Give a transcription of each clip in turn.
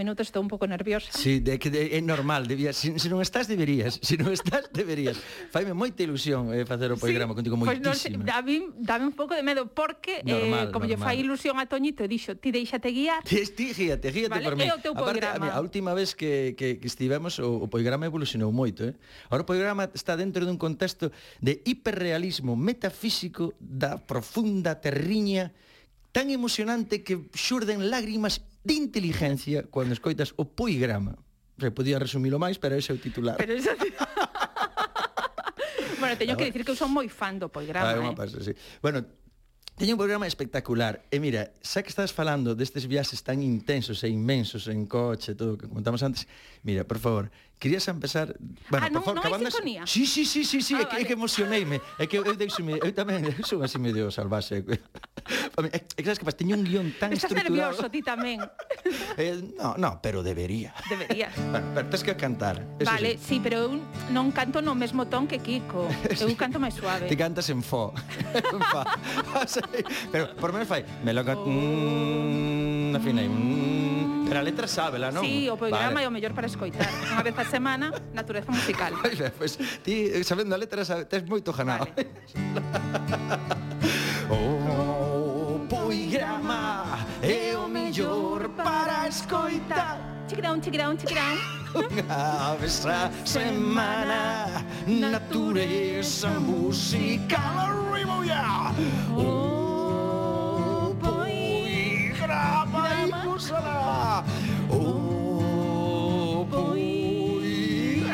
minuto estou un pouco nerviosa. Sí, de, que de, é normal, debías, se, se non estás deberías, se non estás deberías. Faime moita ilusión eh, facer o programa sí, contigo moitísimo. Pois pues non, dame, dame un pouco de medo porque eh, normal, eh, como normal. lle fai ilusión a Toñito, dixo, ti deixate guiar. Ti, ti guíate, guíate vale? por mí. Aparte, a, mí, a última vez que, que, que estivemos o, o programa evolucionou moito, eh? Ahora o programa está dentro dun contexto de hiperrealismo metafísico da profunda terriña tan emocionante que xurden lágrimas de inteligencia cando escoitas o poigrama. Se podía resumilo máis, pero ese é o titular. Pero ese... bueno, teño que dicir que eu son moi fan do poigrama, ah, eh. Pasa, sí. Bueno, Teño un programa espectacular. E mira, xa que estás falando destes viaxes tan intensos e inmensos en coche, todo o que comentamos antes, mira, por favor, querías empezar, bueno, ah, non, por favor, non cabandas. Sinconía? Sí, sí, sí, sí, sí, ah, é, vale. é que emocioneime, é que eu deixome, eu tamén eu sou así medio salvaxe. É, é que sabes que pas, teño un guión tan Estás estructurado. Estás nervioso ti tamén. eh, no, no, pero debería. Debería. Bueno, pero tens que cantar. Eso vale, sí. sí, pero eu non canto no mesmo ton que Kiko. Eu canto máis suave. Ti cantas en fo. en fa. pero por menos fai, me lo canto. Oh. Mm, afinei. Mm, Pero a letra sábela, non? Sí, o programa vale. é o mellor para escoitar. Unha vez a semana, natureza musical. Pois, pues, ti sabendo a letra tes moito ganado Vale. Oh, o programa é o mellor para escoitar. Chiquirón, chiquirón, chiquirón. Unha vez a semana, natureza musical. Arriba, ya! Oh. Poigrama impulsará O poigrama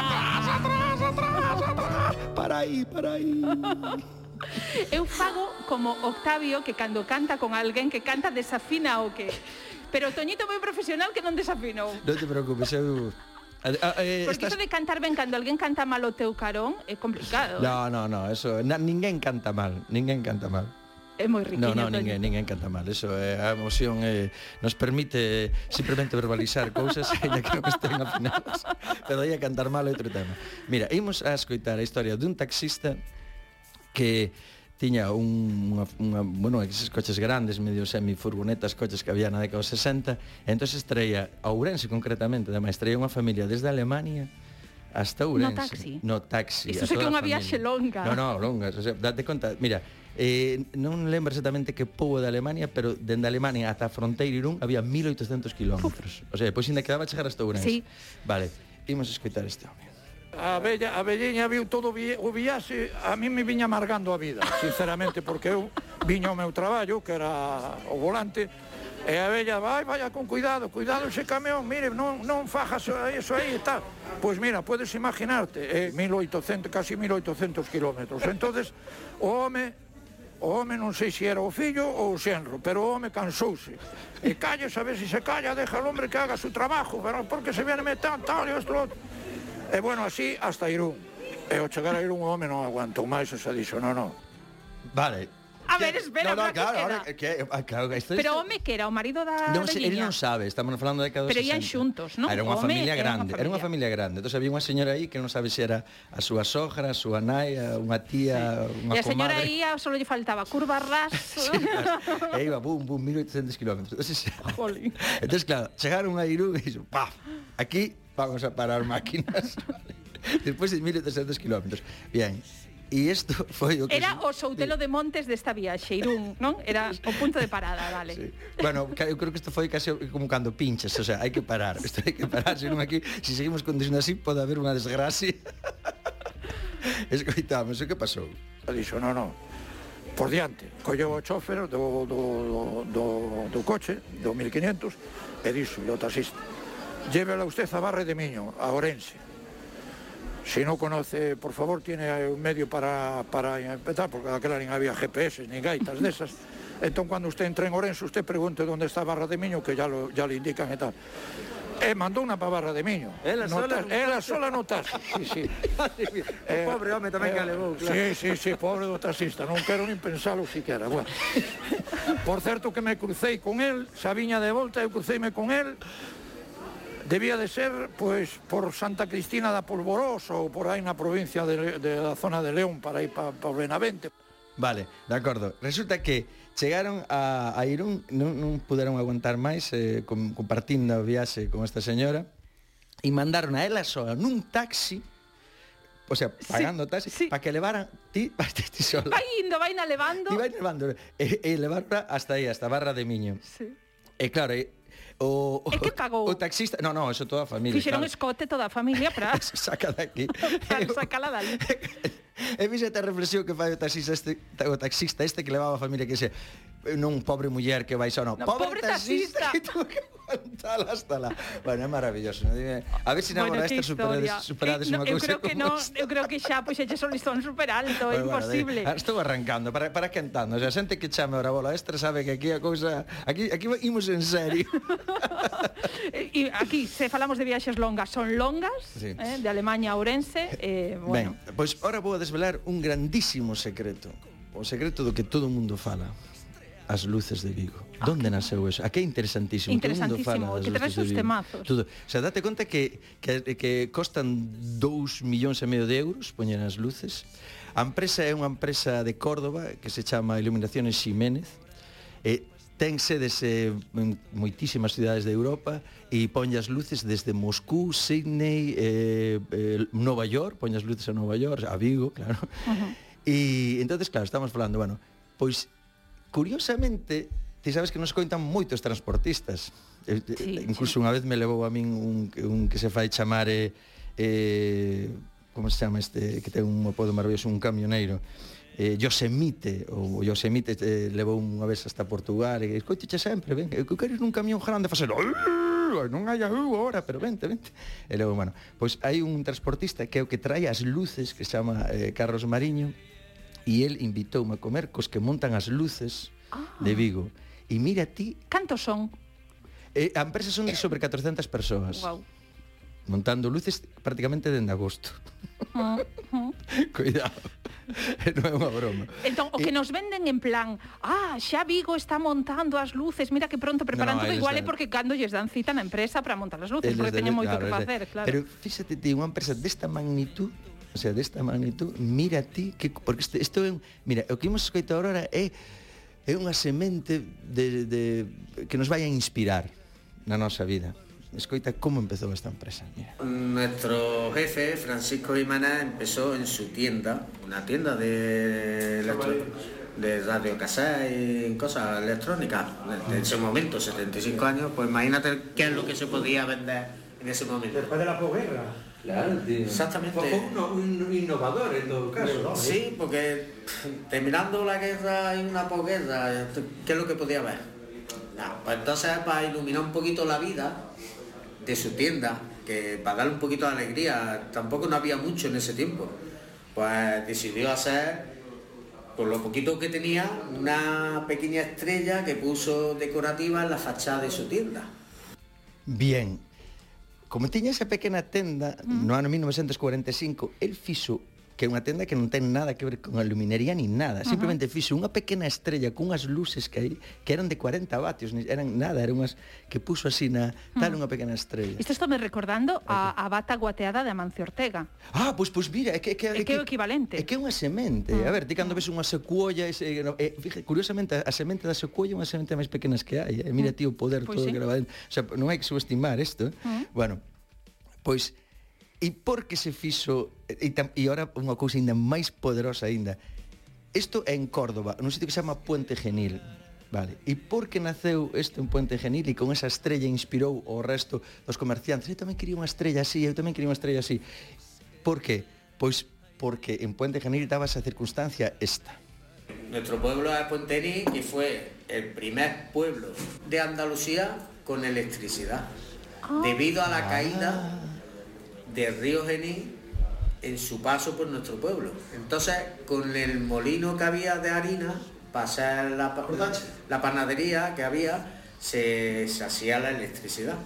Atrás, atrás, atrás, atrás Para aí, para aí Eu fago como Octavio que cando canta con alguén que canta desafina o que Pero Toñito é moi profesional que non desafinou. Non te preocupes, eu... Ah, eh, Porque estás- iso de cantar ben cando alguén canta mal o teu carón é complicado. eh. No, no, no, eso, na, ninguén canta mal, ninguén canta mal. é moi riquiño. No, no, ninguén, ninguén canta mal, eso é a emoción eh, nos permite simplemente verbalizar cousas aínda que non estén afinadas. Pero aí a cantar mal é outro tema. Mira, imos a escoitar a historia dun taxista que tiña un, unha, unha, bueno, esos coches grandes, medio semi furgonetas, coches que había na década dos 60, e entón traía a Ourense concretamente, ademais traía unha familia desde Alemania hasta Ourense. No taxi. No taxi. Iso sei que é unha viaxe longa. No, no, longa. O sea, date conta, mira, Eh, non lembro exactamente que pobo de Alemania, pero dende Alemania ata a fronteira Irún había 1800 kilómetros. O sea, pois ainda quedaba chegar hasta Ourense. Sí. Vale, imos escoitar este home. A bella, a velliña viu todo vi, o viaxe, a mí me viña amargando a vida, sinceramente, porque eu viña ao meu traballo, que era o volante, E a vella, vai, vaya con cuidado, cuidado ese camión, mire, non, non fajas eso aí e tal. Pois mira, podes imaginarte, eh, 1800, casi 1800 kilómetros. Entonces, o home O home non sei se era o fillo ou o xenro, pero o home cansouse. E calle, a ver se se calla, deja al hombre que haga su trabajo, pero porque se viene metan tal e outro. E bueno, así hasta Irún. E ao chegar a Irún o home non aguantou máis, e se dixo, non, non. Vale, A ver, espera, no, no, claro, que ahora que, ah, claro, esto, Pero home que era o marido da Non, da el non sabe, estamos falando de cada Pero ian xuntos, non? Ah, era unha familia grande, era unha familia grande. Entonces había unha señora aí que non sabe se era a súa sogra, a súa nai, unha tía, sí. unha comadre. E a ah, señora aí só lle faltaba curva ras. sí, e iba bum, bum, 1800 km. Entonces, entonces claro, chegaron a Irún e dixo, paf, aquí vamos a parar máquinas. Despois de 1300 kilómetros. Bien, E isto foi o que... Era o soutelo de montes desta viaxe, Irún, non? Era o punto de parada, vale. Sí. Bueno, eu creo que isto foi case como cando pinches, o sea, hai que parar, isto hai que parar, senón aquí, se si seguimos conducindo así, pode haber unha desgracia. Escoitamos, o que pasou? Dixo, non, non, por diante. Colleu o chofer do, do, do, do coche, do 1500, e dixo, o taxista, llévela usted a Barre de Miño, a Orense Si no conoce, por favor, tiene un medio para, para empezar, porque aquela ni había GPS ni gaitas de esas. Entón, cando usted entre en Orense, usted pregunte onde está a Barra de Miño, que ya, lo, ya le indican e tal. E mandou unha para Barra de Miño. Ela no sola, ela sola no taxi. Sí, sí. o eh, pobre home tamén eh, que levou, claro. Sí, sí, sí, pobre do taxista, non quero nin pensalo siquiera. Bueno. Por certo que me crucei con el, xa viña de volta, eu cruceime con el, Debía de ser pues por Santa Cristina da Polvorosa ou por aí na provincia de, de da zona de León para ir para, pa Benavente. Vale, de acordo. Resulta que chegaron a, a Irún, non, non puderon aguantar máis eh, com, compartindo a viaxe con esta señora e mandaron a ela soa nun taxi O sea, pagando sí, taxi sí. para que levaran ti, para ti, ti sola. Vai indo, vai na levando. Ti vai levando. E, e levarla hasta aí, hasta Barra de Miño. Sí. E claro, e, O, é que pagou. O taxista, no, no, eso toda a familia. Fixeron claro. escote toda a familia para saca daqui. para sacala dali. e vixete a reflexión que fai o taxista este, o taxista este que levaba a familia que se non pobre muller que vai só no, no pobre, pobre taxista, taxista tal, hasta la... Bueno, é maravilloso. ¿no? Dime, a ver se si na bueno, hora esta superades, superades eh, no, unha cousa. Eu creo que non, eu creo que xa pois eches un listón super alto, é bueno, imposible. Bueno, estou arrancando, para, para cantando. O sea, xente que chame ora bola extra sabe que aquí a cousa... Aquí, aquí imos en serio. e aquí, se falamos de viaxes longas, son longas, sí. eh, de Alemanha a Ourense. Eh, bueno. Ben, pois ora vou a desvelar un grandísimo secreto. O secreto do que todo o mundo fala as luces de Vigo. Ah, Donde nasceu eso? Ah, Aquí é interesantísimo. Interesantísimo, que traes os temazos. Todo. O sea, date conta que, que, que costan 2 millóns e medio de euros poñer as luces. A empresa é unha empresa de Córdoba que se chama Iluminaciones Ximénez. E ten sedes en moitísimas cidades de Europa e poñe as luces desde Moscú, Sydney, eh, eh, Nova York, poñe as luces a Nova York, a Vigo, claro. Uh -huh. E entonces, claro, estamos falando, bueno, pois curiosamente, ti sabes que nos coitan moitos transportistas. Eh, eh, sí, Incluso sí. unha vez me levou a min un, un que se fai chamar eh, eh, como se chama este, que ten un apodo maravilloso, un camioneiro eh, Yosemite ou Yosemite eh, levou unha vez hasta Portugal e escoiteche sempre, ven, eu quero ir nun camión grande facer non hai agua ahora, pero vente, vente. E logo, bueno, pois hai un transportista que é o que trae as luces que se chama eh, Carlos Mariño, e el invitoume a comer cos que montan as luces ah. de Vigo. E mira ti... Cantos son? Eh, a empresa son de sobre 400 persoas. Wow. Montando luces prácticamente dende agosto. Uh -huh. Cuidado. non é unha broma. Entón, o que eh, nos venden en plan, ah, xa Vigo está montando as luces, mira que pronto preparan no, todo igual é eh, porque cando lles dan cita na empresa para montar as luces, porque teñen moito claro, que facer, claro. Pero fíxate ti, unha empresa desta magnitud o sea, desta magnitud, mira ti, que, porque isto, isto é, mira, o que imos escoitar agora é é unha semente de, de, que nos vai a inspirar na nosa vida. Escoita como empezou esta empresa. Mira. Nuestro jefe, Francisco Imana, empezó en su tienda, una tienda de, electro, de radio y cosas electrónicas. En ese momento, 75 años, pues imagínate qué es lo que se podía vender en ese momento. Después de la posguerra. Claro, tío. Exactamente. Fue un, un innovador en todo caso. Sí, porque pff, terminando la guerra y una posguerra, ¿qué es lo que podía haber? Nah, pues entonces para iluminar un poquito la vida de su tienda, que para darle un poquito de alegría, tampoco no había mucho en ese tiempo, pues decidió hacer, con lo poquito que tenía, una pequeña estrella que puso decorativa en la fachada de su tienda. Bien. Como tiña esa pequena tenda mm. no ano 1945, el fixo que é unha tenda que non ten nada que ver con a luminería nin nada. Uh -huh. Simplemente fixo unha pequena estrella cunhas luces que aí que eran de 40 vatios, eran nada, eran unhas que puxo así na tal uh -huh. unha pequena estrella. Isto estou me recordando a, a bata guateada de Amancio Ortega. Ah, pois pois mira, é que é que é, que, é o equivalente. É que é unha semente. Uh -huh. A ver, ti cando ves unha secuolla, eh, no, é, fíjate, curiosamente a semente da secuolla é unha semente máis pequenas que hai. Eh? Mira uh -huh. ti o poder pois todo sí. que va O sea, non hai que subestimar isto. Uh -huh. Bueno, pois E por que se fixo e, tam, e ora unha cousa ainda máis poderosa aínda. Isto é en Córdoba, nun sitio que se chama Puente Genil. Vale. E por que naceu isto en Puente Genil e con esa estrella inspirou o resto dos comerciantes? Eu tamén quería unha estrella así, eu tamén quería unha estrella así. Por que? Pois porque en Puente Genil daba esa circunstancia esta. Nuestro pueblo es Puenterí que fue el primer pueblo de Andalucía con electricidad. Ah. Debido a la ah. caída del río Genil en su paso por nuestro pueblo. Entonces, con el molino que había de harina, hacer la, la panadería que había, se, se hacía la electricidad.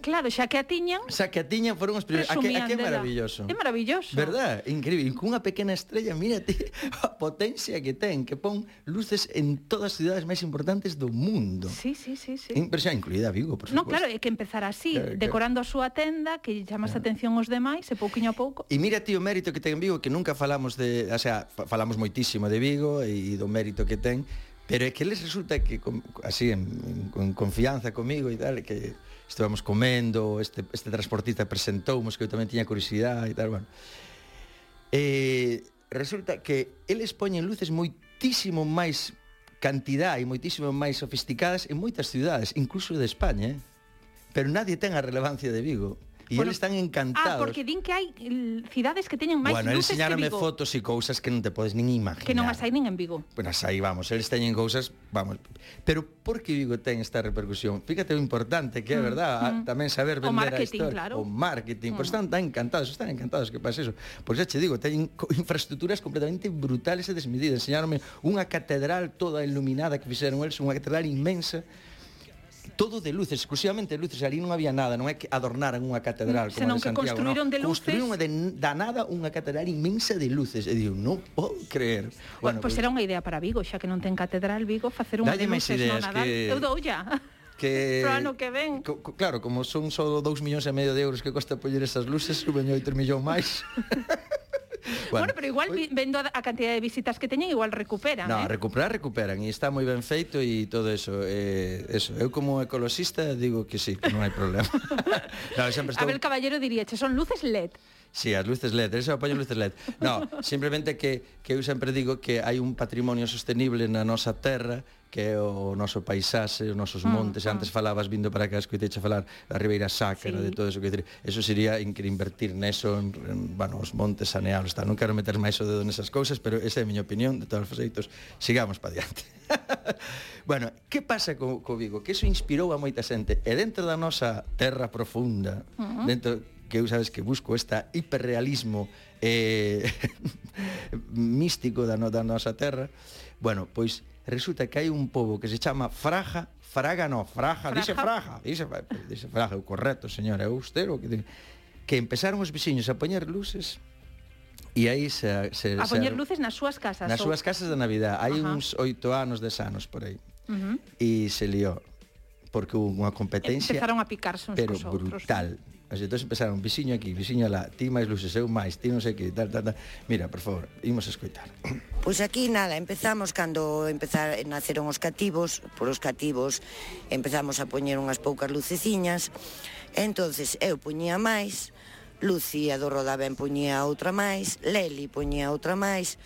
Claro, xa que a tiñan... Xa que a tiñan foron os primeiros. A que, a que é maravilloso. É maravilloso. Verdad? Increíble. Cunha pequena estrella, mírate a potencia que ten, que pon luces en todas as cidades máis importantes do mundo. Sí, sí, sí. sí. Impresión, incluída Vigo, por suposto. No, claro, é que empezar así, claro, decorando claro. a súa tenda, que chamas claro. atención os demais, e pouquiño a pouco. E mira ti o mérito que ten Vigo, que nunca falamos de... O sea, falamos moitísimo de Vigo e do mérito que ten, Pero é que les resulta que así en, en confianza comigo e tal, que estivamos comendo, este, este transportista presentoumos que eu tamén tiña curiosidade e tal, bueno. Eh, resulta que eles poñen luces moitísimo máis cantidad e moitísimo máis sofisticadas en moitas ciudades, incluso de España, eh? pero nadie ten a relevancia de Vigo. E bueno, eles están ah, encantados. Ah, porque din que hai cidades que teñen máis bueno, luces que Vigo. Bueno, fotos e cousas que non te podes nin imaginar. Que non as hai nin en Vigo. Bueno, as hai, vamos, eles teñen cousas, vamos. Pero por que Vigo ten esta repercusión? Fíjate o importante que é, mm, verdad? Mm. Tamén saber vender a historia. Claro. O marketing, mm. Pois están tan encantados, están encantados que pasa eso. Pois xa te digo, teñen infraestructuras completamente brutales e desmedidas. Enseñaronme unha catedral toda iluminada que fixeron eles, unha catedral inmensa todo de luces, exclusivamente de luces, ali non había nada, non é que adornaran unha catedral como senón que Santiago, construíron no, de luces. Construíron de, da nada unha catedral inmensa de luces, e digo, non podo creer. Bueno, pois pues, pues, era unha idea para Vigo, xa que non ten catedral Vigo, facer unha de luces ideas, no Nadal. Que... Eu dou ya que pro ano que ven. Co, co, claro, como son só 2 millóns e medio de euros que costa poñer esas luces, suben 8 millón máis. bueno, bueno, pero igual vendo a, a cantidad de visitas que teñen, igual recuperan. No, eh? recuperar recuperan e está moi ben feito e todo eso. Eh, eso, eu como ecoloxista digo que sí, que non hai problema. no, sempre estou... Abel Caballero diría, che, son luces LED. Sí, as luces LED, eso apoio luces LED. No, simplemente que, que eu sempre digo que hai un patrimonio sostenible na nosa terra que é o noso paisaxe, os nosos mm, montes, mm, antes falabas vindo para cá, escoiteche falar da Ribeira Sacra, sí. de todo eso, que decir, eso sería in, invertir neso, en, en, bueno, os montes saneados, tal. non quero meter máis o dedo nesas cousas, pero esa é a miña opinión, de todos os feitos, sigamos para diante. bueno, que pasa co, co Vigo? Que eso inspirou a moita xente, e dentro da nosa terra profunda, uh -huh. dentro que eu sabes que busco esta hiperrealismo eh, místico da, no, da nosa terra, bueno, pois resulta que hai un pobo que se chama Fraja, Fraga no, Fraja, Fraja. dice Fraja, dice dixe Fraja, o correcto, señora, é usted o que que empezaron os veciños a poñer luces E aí se, se a poñer se, luces nas súas casas. Nas ou... súas casas de Navidad. Hai uns oito anos, 10 anos por aí. Uh -huh. E se lió porque hubo unha competencia empezaron a picarse uns pero cos brutal Así, As entón empezaron vixiño aquí, vixiño lá, ti máis luces, eu máis, ti non sei que, tal, tal, tal. Mira, por favor, imos a escoitar. Pois aquí nada, empezamos cando empezar, naceron os cativos, por os cativos empezamos a poñer unhas poucas luceciñas, entonces eu poñía máis, Lucía do Rodaben poñía outra máis, Leli poñía outra máis,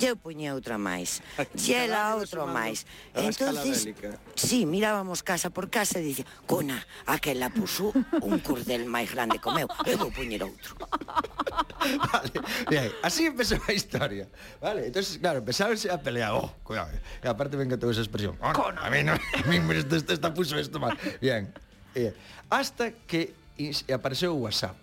eu poñía outra máis, e ela outro máis. Entonces, sí, mirábamos casa por casa e dicía, cona, aquela puso un cordel máis grande que meu, eu vou poñer outro. vale, aí, así empezou a historia. Vale, entonces, claro, empezáronse a pelear, oh, cuidado, e aparte venga toda esa expresión, oh, cona, a mí no, a mí me esta, esta puso esto mal. Bien, eh, hasta que apareceu o WhatsApp.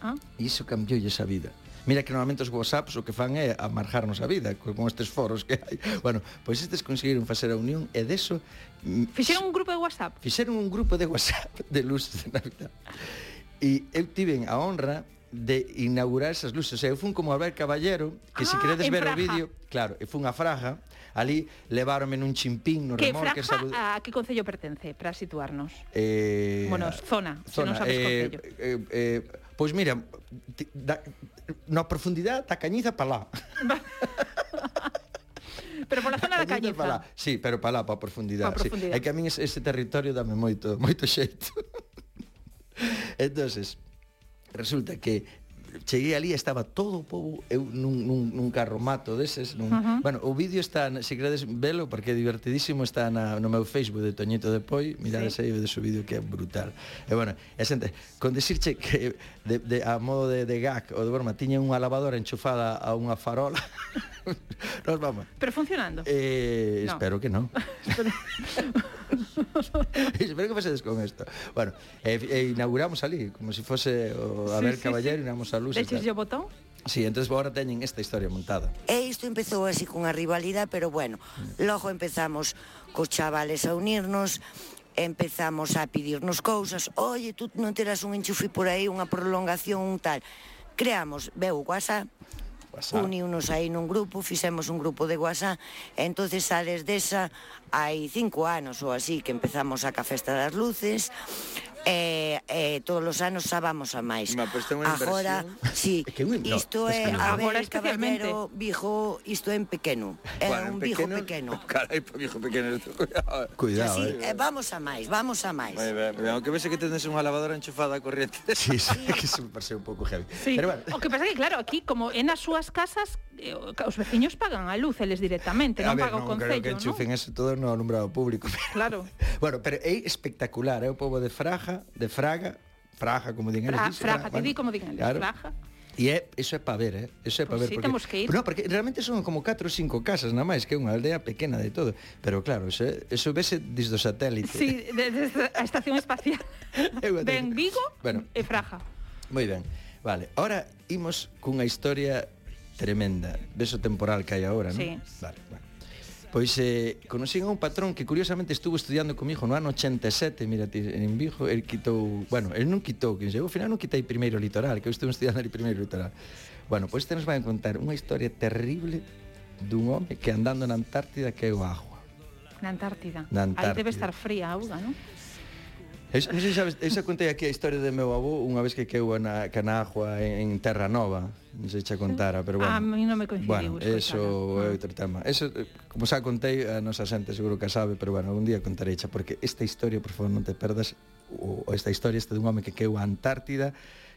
Ah? E iso cambiou esa vida. Mira que normalmente os WhatsApps o que fan é amargarnos a vida con estes foros que hai. Bueno, pois estes conseguiron facer a unión e deso... Mm, Fixeron un grupo de WhatsApp? Fixeron un grupo de WhatsApp de luces de Navidad. E eu tiven a honra de inaugurar esas luces. O sea, eu fun como Albert Caballero, que ah, se si queredes ver fraja. o vídeo, claro, e fun a Fraga, ali leváronme nun chimpín no que remolque. Fraja, salud... a que concello pertence, para situarnos? Eh, bueno, zona, zona se non sabes eh, concello. Eh, eh, Pois mira, da, na profundidade da cañiza para lá. pero pola zona da cañiza. Para lá. Sí, pero para lá, para a profundidade. Pa profundidade. Sí. É que a min ese, ese territorio dame moito, moito xeito. entonces resulta que cheguei ali estaba todo o povo eu nun, nun, nun carro mato deses nun... Uh -huh. bueno, o vídeo está, se queredes velo porque é divertidísimo, está na, no meu Facebook de Toñito de Poi, mirades sí. aí vedes o vídeo que é brutal, e bueno e xente, con decirche que de, de, a modo de, de gag ou de broma, tiña unha lavadora enchufada a unha farola nos vamos pero funcionando? Eh, no. espero que non espero que pasedes con isto bueno, e, eh, e inauguramos ali como se si fose o Abel sí, Caballero sí, sí. inauguramos luces. Deixeslle o botón? Sí, entonces agora teñen esta historia montada. E isto empezou así cunha rivalidade, pero bueno, logo empezamos cos chavales a unirnos, empezamos a pedirnos cousas, oye, tú non terás un enchufe por aí, unha prolongación, un tal. Creamos, veu o WhatsApp, WhatsApp. uniunos aí nun grupo, fixemos un grupo de WhatsApp, e entonces a desde esa hai cinco anos ou así que empezamos a ca Festa das Luces, eh, eh, todos os anos xa vamos a máis. Ma, pues agora, sí, que un, no, isto é, a ver, agora caballero, viejo, isto é en pequeno. É bueno, un viejo pequeno. Carai, pa viejo pequeno. Cuidado. Así, eh. eh. vamos a máis, vamos a máis. Moi ben, vai. Aunque vese que tendes unha lavadora enchufada a corriente. Sí, sí, que se me parece un pouco heavy. Sí. Pero bueno. O que pasa que, claro, aquí, como en as súas casas, Eh, os veciños pagan a luz eles directamente, eh, non paga o concello, creo que enchufen ¿no? eso todo no alumbrado público. Claro. bueno, pero é espectacular, é o pobo de Fraga, de Fraga, Fraga como din eles. Fra, fraga, fraga, bueno, ti di como din eles, claro. Fraga. E é, iso é para ver, eh? Iso é para pois ver. Sí, porque, temos que ir. No, porque realmente son como 4 ou 5 casas na máis, que é unha aldea pequena de todo. Pero claro, eso, eso vese desde o satélite. Sí, desde a estación espacial. ben Vigo bueno, e Fraja. Moi ben. Vale, ahora imos cunha historia tremenda. Ves o temporal que hai agora, non? Sí. Vale, bueno. Pois eh, conocín a un patrón que curiosamente estuvo estudiando comigo no ano 87, mira, en Vigo, el quitou, bueno, el non quitou, que chegou ao final non quitei primeiro litoral, que eu estuve estudiando ali primeiro litoral. Bueno, pois te nos vai contar unha historia terrible dun home que andando na Antártida que é o agua. Na Antártida. Na Antártida. Aí debe estar fría a auga, non? Es, non sei sabes, eu xa contei aquí a historia de meu avó unha vez que queu na Canagua en Terra Nova, non sei xa contara, pero bueno. Ah, a mí non me coincidiu. Bueno, eso é ah. outro tema. Eso, como xa contei, a nosa xente seguro que sabe, pero bueno, un día contarei xa, porque esta historia, por favor, non te perdas, o, esta historia este dun home que queu a Antártida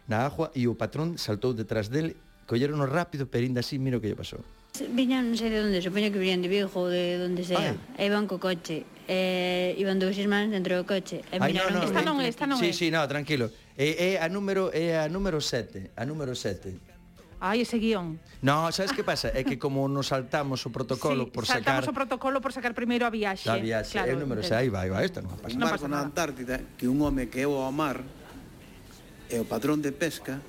na agua e o patrón saltou detrás del, colleron rápido, pero ainda así, mira o que lle pasou. Viñan non sei de onde, supoño que virían de Vigo, de onde sea. Ai. E iban co coche. E iban dous irmáns dentro do coche. E Ai, miraron... No, no, esta non eh, é, esta non é. Sí, sí, no, tranquilo. É, é a número é a número 7, a número 7. Ai, ese guión. No, sabes que pasa? É que como nos saltamos o protocolo sí, por sacar... saltamos o protocolo por sacar primeiro a viaxe. A viaxe, claro, é o número 6, aí vai, vai, esta non pasa. Non pasa nada. na Antártida que un home que é ao mar e o patrón de pesca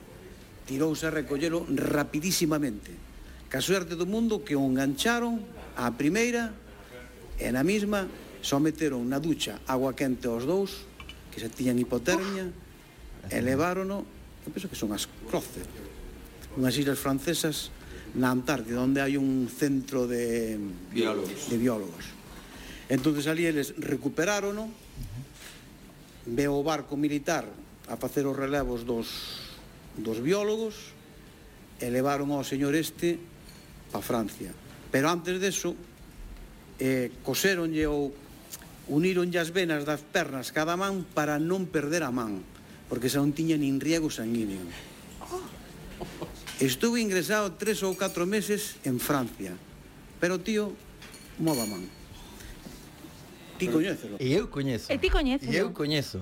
tirouse a recollelo rapidísimamente ca suerte do mundo que o engancharon á primeira e na mesma só meteron na ducha agua quente aos dous que se tiñan hipotermia oh. e levárono eu penso que son as Croce unhas islas francesas na Antártida onde hai un centro de biólogos, de biólogos. entonces ali eles recuperárono veo o barco militar a facer os relevos dos, dos biólogos e levaron ao señor este a Francia. Pero antes deso, eh, coseronlle ou uníronlle as venas das pernas cada man para non perder a man, porque xa non tiña nin riego sanguíneo. Estuve ingresado tres ou catro meses en Francia, pero tío, mova man. Ti coñécelo. E eu coñezo. E ti coñezo. E eu coñezo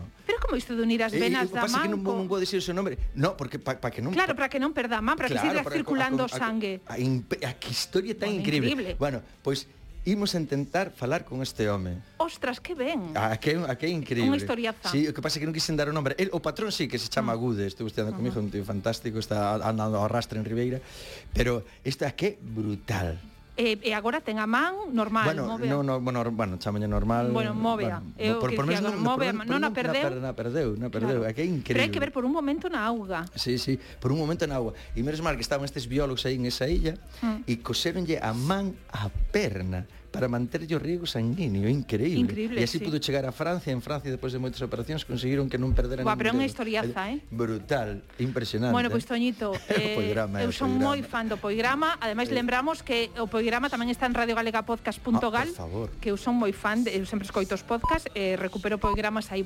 como isto de unir as eh, eh, venas e, e, da man. que non, non vou dicir o seu nome. No, porque para pa que non Claro, para que non perda a man, para claro, que siga circulando o sangue. A, a, a, a que historia tan bueno, increíble. increíble. Bueno, pois pues, imos a intentar falar con este home. Ostras, que ben. Ah, que, a que increíble. Unha historiaza. Sí, o que pasa é que non quixen dar o nombre. El, o patrón sí que se chama mm. uh. Gude, estou estudiando comigo, un tío fantástico, está andando ao arrastre en Ribeira, pero esta que brutal e, e agora ten a man normal, bueno, móvea. No, no, bueno, bueno, chamalle normal. Bueno, móvea. Bueno, eu por, por, agora, non, móvea, por, non a perdeu. Na, perdeu, na perdeu, claro. é que é increíble. Pero hai que ver por un momento na auga. Sí, sí, por un momento na auga. E menos mal que estaban estes biólogos aí en esa illa mm. e coseronlle a man a perna para manterlle o riego sanguíneo, increíble. increíble e así sí. pudo chegar a Francia, en Francia depois de moitas operacións conseguiron que non perderan Buah, pero é unha historiaza, eh? Brutal, impresionante. Bueno, eh. pois pues, Toñito, eh, poigrama, eu son moi fan do Poigrama, ademais eh. lembramos que o Poigrama tamén está en radiogalegapodcast.gal, ah, que eu son moi fan, de, eu sempre escoito os podcast, eh, recupero Poigramas aí